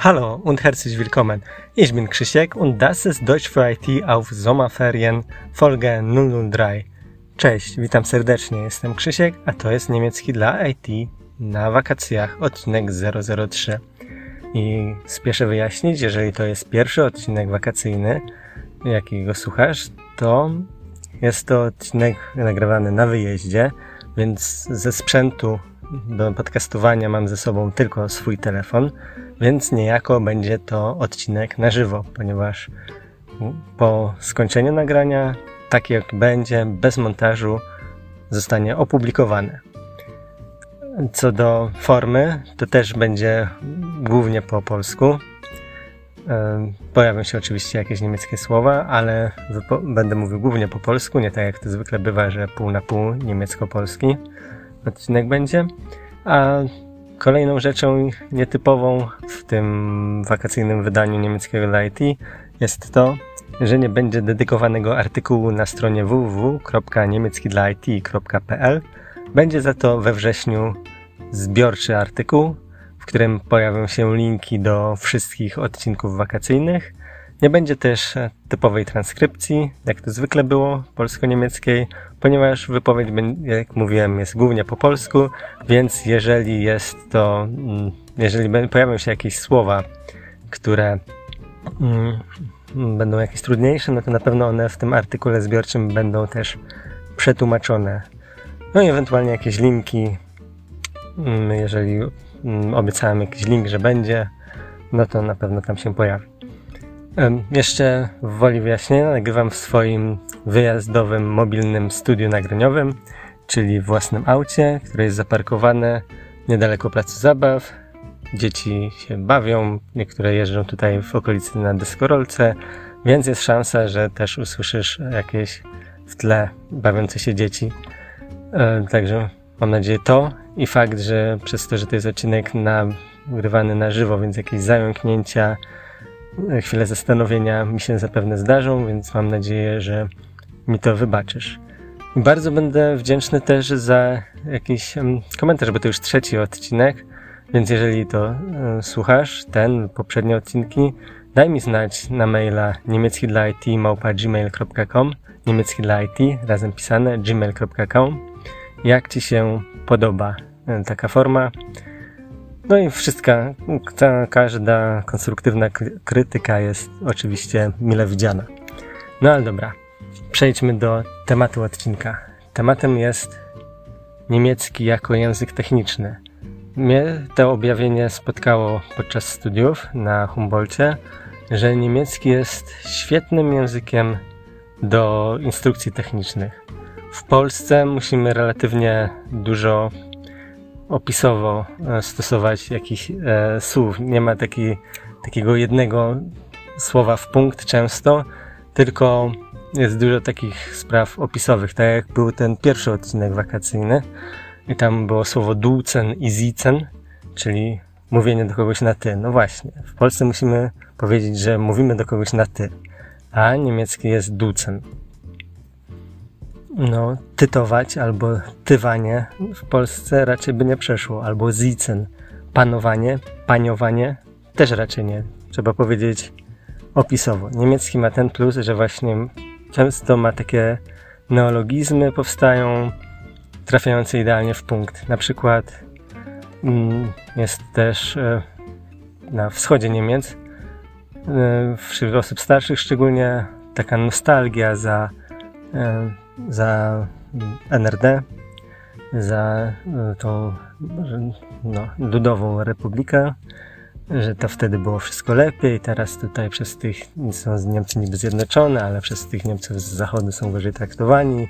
Hallo und herzlich willkommen. Ich bin Krzysiek und das ist Deutsch für IT auf Sommerferien Folge 003. Cześć, witam serdecznie. Jestem Krzysiek, a to jest niemiecki dla IT na wakacjach odcinek 003. I spieszę wyjaśnić, jeżeli to jest pierwszy odcinek wakacyjny, jakiego słuchasz, to jest to odcinek nagrywany na wyjeździe, więc ze sprzętu do podcastowania mam ze sobą tylko swój telefon, więc niejako będzie to odcinek na żywo, ponieważ po skończeniu nagrania, tak jak będzie, bez montażu, zostanie opublikowane. Co do formy, to też będzie głównie po polsku. Pojawią się oczywiście jakieś niemieckie słowa, ale będę mówił głównie po polsku, nie tak jak to zwykle bywa, że pół na pół niemiecko-polski odcinek będzie. A kolejną rzeczą nietypową w tym wakacyjnym wydaniu niemieckiego dla IT jest to, że nie będzie dedykowanego artykułu na stronie www.niemieckidlait.pl. Będzie za to we wrześniu zbiorczy artykuł, w którym pojawią się linki do wszystkich odcinków wakacyjnych. Nie będzie też typowej transkrypcji, jak to zwykle było, polsko-niemieckiej, ponieważ wypowiedź, jak mówiłem, jest głównie po polsku, więc jeżeli jest to, mm, jeżeli pojawią się jakieś słowa, które mm, będą jakieś trudniejsze, no to na pewno one w tym artykule zbiorczym będą też przetłumaczone. No i ewentualnie jakieś linki, mm, jeżeli obiecałem jakiś link, że będzie, no to na pewno tam się pojawi. Jeszcze woli wyjaśnienia nagrywam w swoim wyjazdowym mobilnym studiu nagraniowym, czyli własnym aucie, które jest zaparkowane niedaleko placu zabaw. Dzieci się bawią, niektóre jeżdżą tutaj w okolicy na deskorolce, więc jest szansa, że też usłyszysz jakieś w tle bawiące się dzieci. Także mam nadzieję to i fakt, że przez to, że to jest odcinek nagrywany na żywo, więc jakieś zająknięcia, chwile zastanowienia mi się zapewne zdarzą, więc mam nadzieję, że mi to wybaczysz. Bardzo będę wdzięczny też za jakiś komentarz, bo to już trzeci odcinek, więc jeżeli to e, słuchasz, ten, poprzednie odcinki, daj mi znać na maila niemiecki dla IT gmail.com niemiecki dla IT, razem pisane, gmail.com jak Ci się podoba e, taka forma. No i wszystka, ta, każda konstruktywna krytyka jest oczywiście mile widziana. No ale dobra, przejdźmy do tematu odcinka. Tematem jest niemiecki jako język techniczny. Mnie to objawienie spotkało podczas studiów na Humboldcie, że niemiecki jest świetnym językiem do instrukcji technicznych. W Polsce musimy relatywnie dużo opisowo e, stosować jakichś e, słów. Nie ma taki, takiego jednego słowa w punkt często, tylko jest dużo takich spraw opisowych, tak jak był ten pierwszy odcinek wakacyjny i tam było słowo ducen i zicen, czyli mówienie do kogoś na ty. No właśnie, w Polsce musimy powiedzieć, że mówimy do kogoś na ty, a niemiecki jest ducen no, tytować albo tywanie w Polsce raczej by nie przeszło, albo zicen, panowanie, paniowanie też raczej nie. Trzeba powiedzieć opisowo. Niemiecki ma ten plus, że właśnie często ma takie neologizmy powstają trafiające idealnie w punkt. Na przykład mm, jest też e, na wschodzie Niemiec e, wśród osób starszych szczególnie taka nostalgia za e, za NRD, za e, tą no, ludową republikę, że to wtedy było wszystko lepiej, teraz tutaj przez tych są Niemcy niby zjednoczone, ale przez tych Niemców z zachodu są gorzej traktowani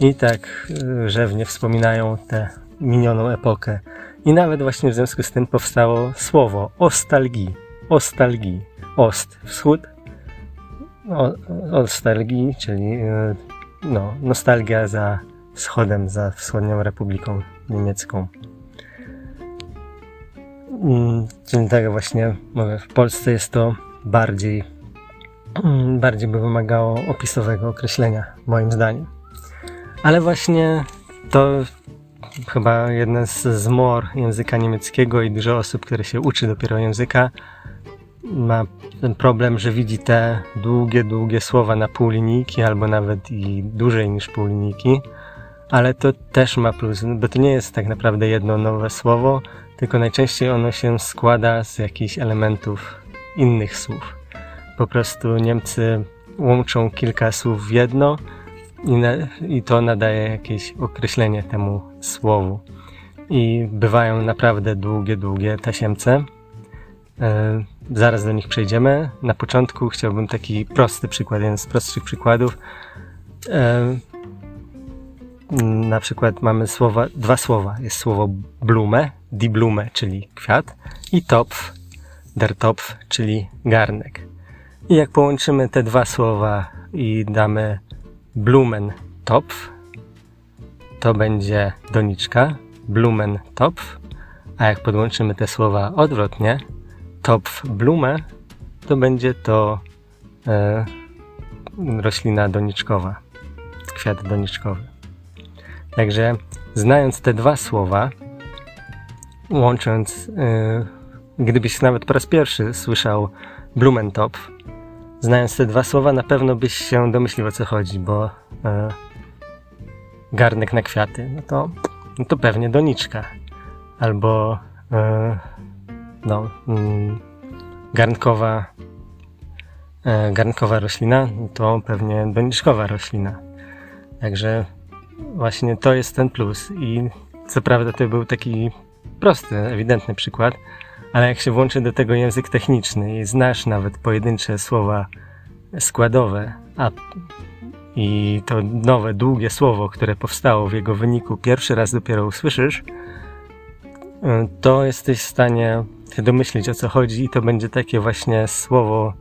i tak e, rzewnie wspominają tę minioną epokę. I nawet właśnie w związku z tym powstało słowo ostalgii. Ostalgii. Ost, wschód. O, ostalgii, czyli e, no, nostalgia za wschodem, za wschodnią Republiką Niemiecką. Mm, czyli tak właśnie mówię, w Polsce jest to bardziej, mm, bardziej by wymagało opisowego określenia, moim zdaniem. Ale właśnie to chyba jeden z zmor języka niemieckiego i dużo osób, które się uczy dopiero języka, ma ten problem, że widzi te długie, długie słowa na pół linijki albo nawet i dłużej niż pół linijki, ale to też ma plus, bo to nie jest tak naprawdę jedno nowe słowo, tylko najczęściej ono się składa z jakichś elementów innych słów. Po prostu Niemcy łączą kilka słów w jedno i, na, i to nadaje jakieś określenie temu słowu. I bywają naprawdę długie, długie tasiemce. E, zaraz do nich przejdziemy. Na początku chciałbym taki prosty przykład, jeden z prostszych przykładów. E, na przykład mamy słowa, dwa słowa. Jest słowo blume, die Blume, czyli kwiat, i topf, der Topf, czyli garnek. I jak połączymy te dwa słowa i damy Blumentopf, to będzie doniczka, Blumentopf, a jak podłączymy te słowa odwrotnie, Topf Blume, to będzie to e, roślina doniczkowa, kwiat doniczkowy. Także znając te dwa słowa, łącząc, e, gdybyś nawet po raz pierwszy słyszał Blumentopf, znając te dwa słowa, na pewno byś się domyślił o co chodzi, bo e, garnek na kwiaty, no to, no to pewnie doniczka. Albo e, no, mm, garnkowa, e, garnkowa roślina, to pewnie doniczkowa roślina. Także właśnie to jest ten plus. I co prawda to był taki prosty, ewidentny przykład, ale jak się włączy do tego język techniczny i znasz nawet pojedyncze słowa składowe, a i to nowe, długie słowo, które powstało w jego wyniku, pierwszy raz dopiero usłyszysz, to jesteś w stanie domyślić o co chodzi i to będzie takie właśnie słowo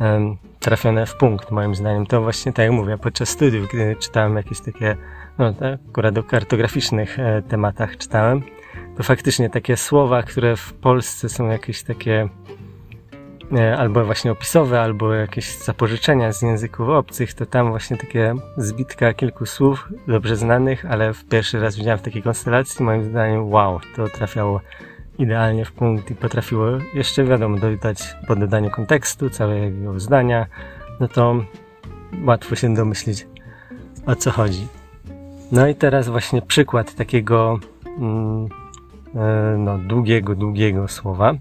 um, trafione w punkt, moim zdaniem. To właśnie tak jak mówię, podczas studiów, gdy czytałem jakieś takie, no tak, akurat o kartograficznych e, tematach czytałem, to faktycznie takie słowa, które w Polsce są jakieś takie e, albo właśnie opisowe, albo jakieś zapożyczenia z języków obcych, to tam właśnie takie zbitka kilku słów dobrze znanych, ale w pierwszy raz widziałem w takiej konstelacji, moim zdaniem, wow, to trafiało idealnie w punkt i potrafiło jeszcze, wiadomo, dodać po dodaniu kontekstu całego zdania, no to łatwo się domyślić o co chodzi. No i teraz właśnie przykład takiego mm, E, no, długiego, długiego słowa.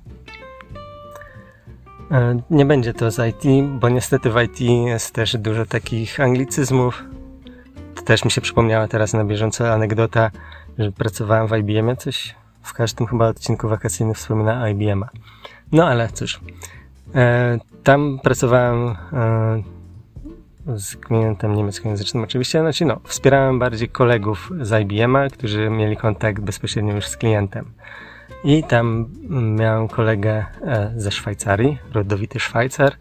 E, nie będzie to z IT, bo niestety w IT jest też dużo takich anglicyzmów. To też mi się przypomniała teraz na bieżąco anegdota, że pracowałem w IBM-ie, coś w każdym chyba odcinku wakacyjnym wspomina IBM-a. No ale cóż, e, tam pracowałem z klientem niemieckojęzycznym oczywiście, znaczy no, wspierałem bardziej kolegów z IBM-a, którzy mieli kontakt bezpośrednio już z klientem. I tam miałem kolegę e, ze Szwajcarii, rodowity Szwajcar,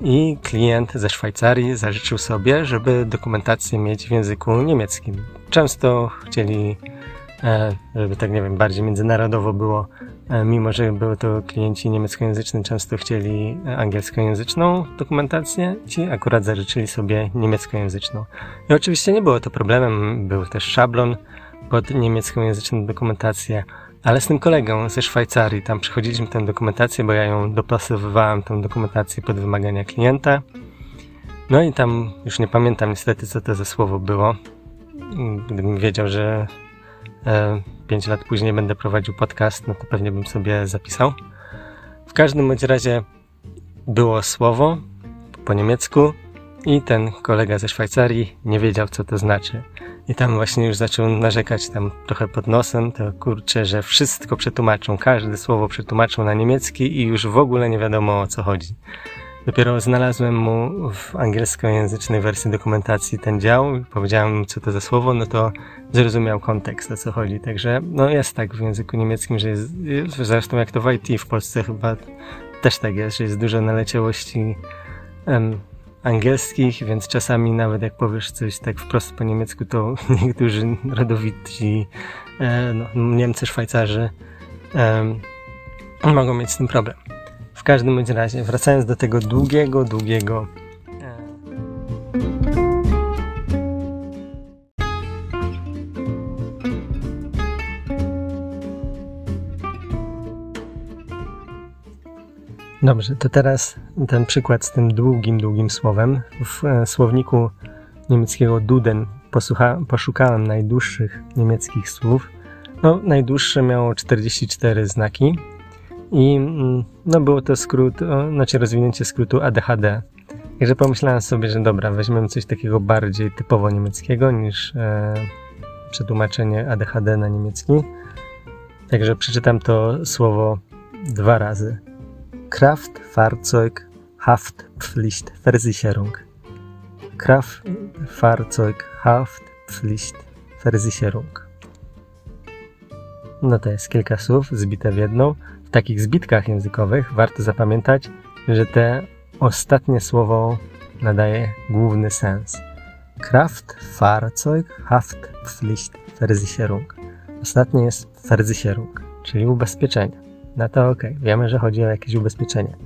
i klient ze Szwajcarii zażyczył sobie, żeby dokumentację mieć w języku niemieckim. Często chcieli, e, żeby tak nie wiem, bardziej międzynarodowo było, E, mimo że były to klienci niemieckojęzyczni, często chcieli angielskojęzyczną dokumentację, ci akurat zażyczyli sobie niemieckojęzyczną. I oczywiście nie było to problemem, był też szablon pod niemieckojęzyczną dokumentację, ale z tym kolegą ze Szwajcarii, tam przychodziliśmy tę dokumentację, bo ja ją dopasowywałem, tę dokumentację pod wymagania klienta. No i tam już nie pamiętam niestety, co to za słowo było. Gdybym wiedział, że e, 5 lat później będę prowadził podcast, no to pewnie bym sobie zapisał. W każdym bądź razie było słowo po niemiecku i ten kolega ze Szwajcarii nie wiedział, co to znaczy. I tam właśnie już zaczął narzekać tam trochę pod nosem, to kurczę, że wszystko przetłumaczą, każde słowo przetłumaczą na niemiecki i już w ogóle nie wiadomo o co chodzi. Dopiero znalazłem mu w angielskojęzycznej wersji dokumentacji ten dział, powiedziałem mu, co to za słowo, no to zrozumiał kontekst, o co chodzi. Także no jest tak w języku niemieckim, że jest, zresztą jak to w IT w Polsce chyba też tak jest, że jest dużo naleciałości um, angielskich, więc czasami nawet jak powiesz coś tak wprost po niemiecku, to niektórzy rodowici e, no, Niemcy, Szwajcarzy mogą mieć z tym problem. W każdym bądź razie, wracając do tego długiego, długiego Dobrze, to teraz ten przykład z tym długim, długim słowem. W e, słowniku niemieckiego Duden posłucha, poszukałem najdłuższych niemieckich słów. No, najdłuższe miało 44 znaki i mm, no, było to skrót, znaczy rozwinięcie skrótu ADHD. Także pomyślałem sobie, że dobra, weźmiemy coś takiego bardziej typowo niemieckiego niż e, przetłumaczenie ADHD na niemiecki. Także przeczytam to słowo dwa razy. Kraftfahrzeug Haftpflichtversicherung. Kraftfahrzeug Haftpflichtversicherung. No to jest kilka słów zbite w jedną. Takich zbitkach językowych warto zapamiętać, że te ostatnie słowo nadaje główny sens. Kraftfahrzeug Haftpflichtversicherung. Ostatnie jest Versicherung, czyli ubezpieczenie. No to ok, wiemy, że chodzi o jakieś ubezpieczenie.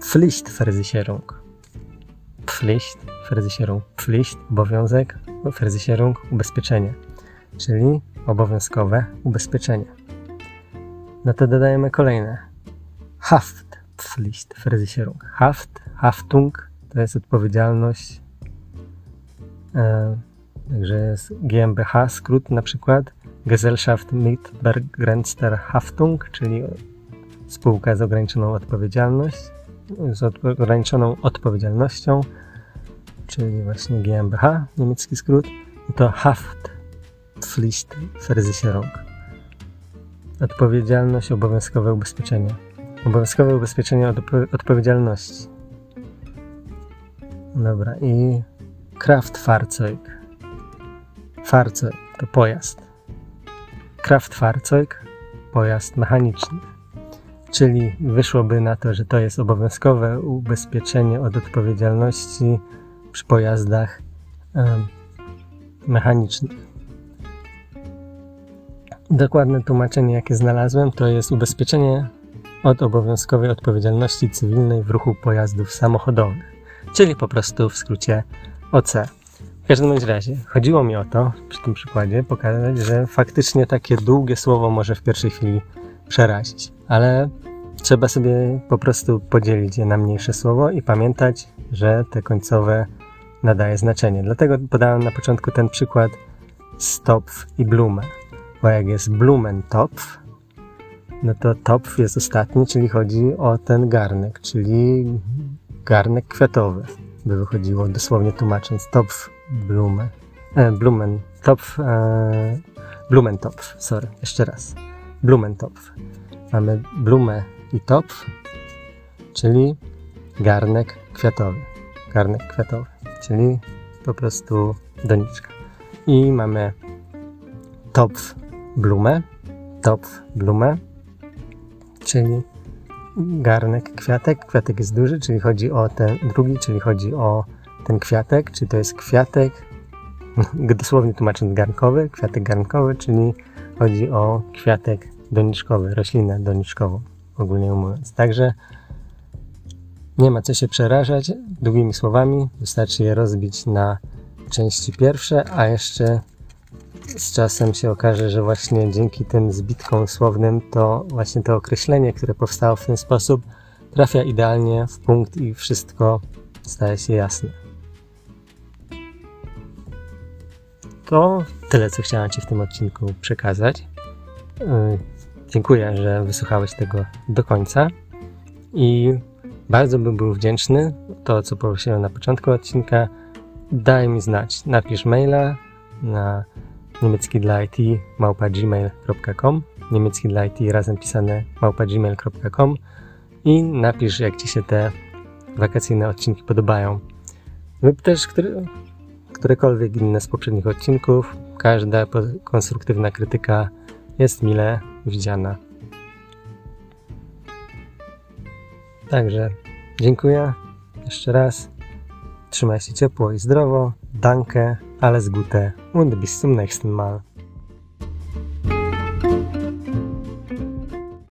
Pflichtversicherung. Pflichtversicherung. Pflicht, obowiązek, Versicherung, ubezpieczenie, czyli obowiązkowe ubezpieczenie. No to dodajemy kolejne. Haftpflichtversicherung. Haft, Haftung to jest odpowiedzialność. E, także jest GmbH, skrót na przykład Gesellschaft mit begrenzter Haftung, czyli spółka z ograniczoną odpowiedzialność, z ograniczoną odpowiedzialnością, czyli właśnie GmbH, niemiecki skrót, to Haftpflichtversicherung. Odpowiedzialność, obowiązkowe ubezpieczenie. Obowiązkowe ubezpieczenie od odpowiedzialności. Dobra, i Kraftfahrzeug. Fahrzeug to pojazd. Kraftfahrzeug, pojazd mechaniczny. Czyli wyszłoby na to, że to jest obowiązkowe ubezpieczenie od odpowiedzialności przy pojazdach um, mechanicznych. Dokładne tłumaczenie, jakie znalazłem, to jest ubezpieczenie od obowiązkowej odpowiedzialności cywilnej w ruchu pojazdów samochodowych, czyli po prostu w skrócie OC. W każdym razie chodziło mi o to, przy tym przykładzie, pokazać, że faktycznie takie długie słowo może w pierwszej chwili przerazić, ale trzeba sobie po prostu podzielić je na mniejsze słowo i pamiętać, że te końcowe nadaje znaczenie. Dlatego podałem na początku ten przykład Stopf i Blume, bo jak jest Blumentopf, no to topf jest ostatni, czyli chodzi o ten garnek, czyli garnek kwiatowy by wychodziło, dosłownie tłumacząc. Topf Blume, e, Blumentopf, e, Blumentopf, sorry, jeszcze raz. Blumentopf. Mamy blumę i topf, czyli garnek kwiatowy. Garnek kwiatowy, czyli po prostu doniczka. I mamy topf blumę, topf blumę, czyli garnek kwiatek. Kwiatek jest duży, czyli chodzi o ten drugi, czyli chodzi o ten kwiatek, czy to jest kwiatek, dosłownie tłumacząc garnkowy, kwiatek garnkowy, czyli chodzi o kwiatek doniczkowy, roślinę doniczkową, ogólnie mówiąc. Także nie ma co się przerażać długimi słowami, wystarczy je rozbić na części pierwsze, a jeszcze z czasem się okaże, że właśnie dzięki tym zbitkom słownym to właśnie to określenie, które powstało w ten sposób, trafia idealnie w punkt i wszystko staje się jasne. To tyle, co chciałem Ci w tym odcinku przekazać. Yy, dziękuję, że wysłuchałeś tego do końca i bardzo bym był wdzięczny, to co powiedziałem na początku odcinka, daj mi znać, napisz maila na niemiecki dla IT małpa gmail.com niemiecki dla IT razem pisane małpa gmail.com i napisz jak Ci się te wakacyjne odcinki podobają lub też które, którekolwiek inne z poprzednich odcinków. Każda konstruktywna krytyka jest mile widziana. Także dziękuję jeszcze raz. Trzymaj się ciepło i zdrowo. Danke, alles Gute und bis zum nächsten Mal.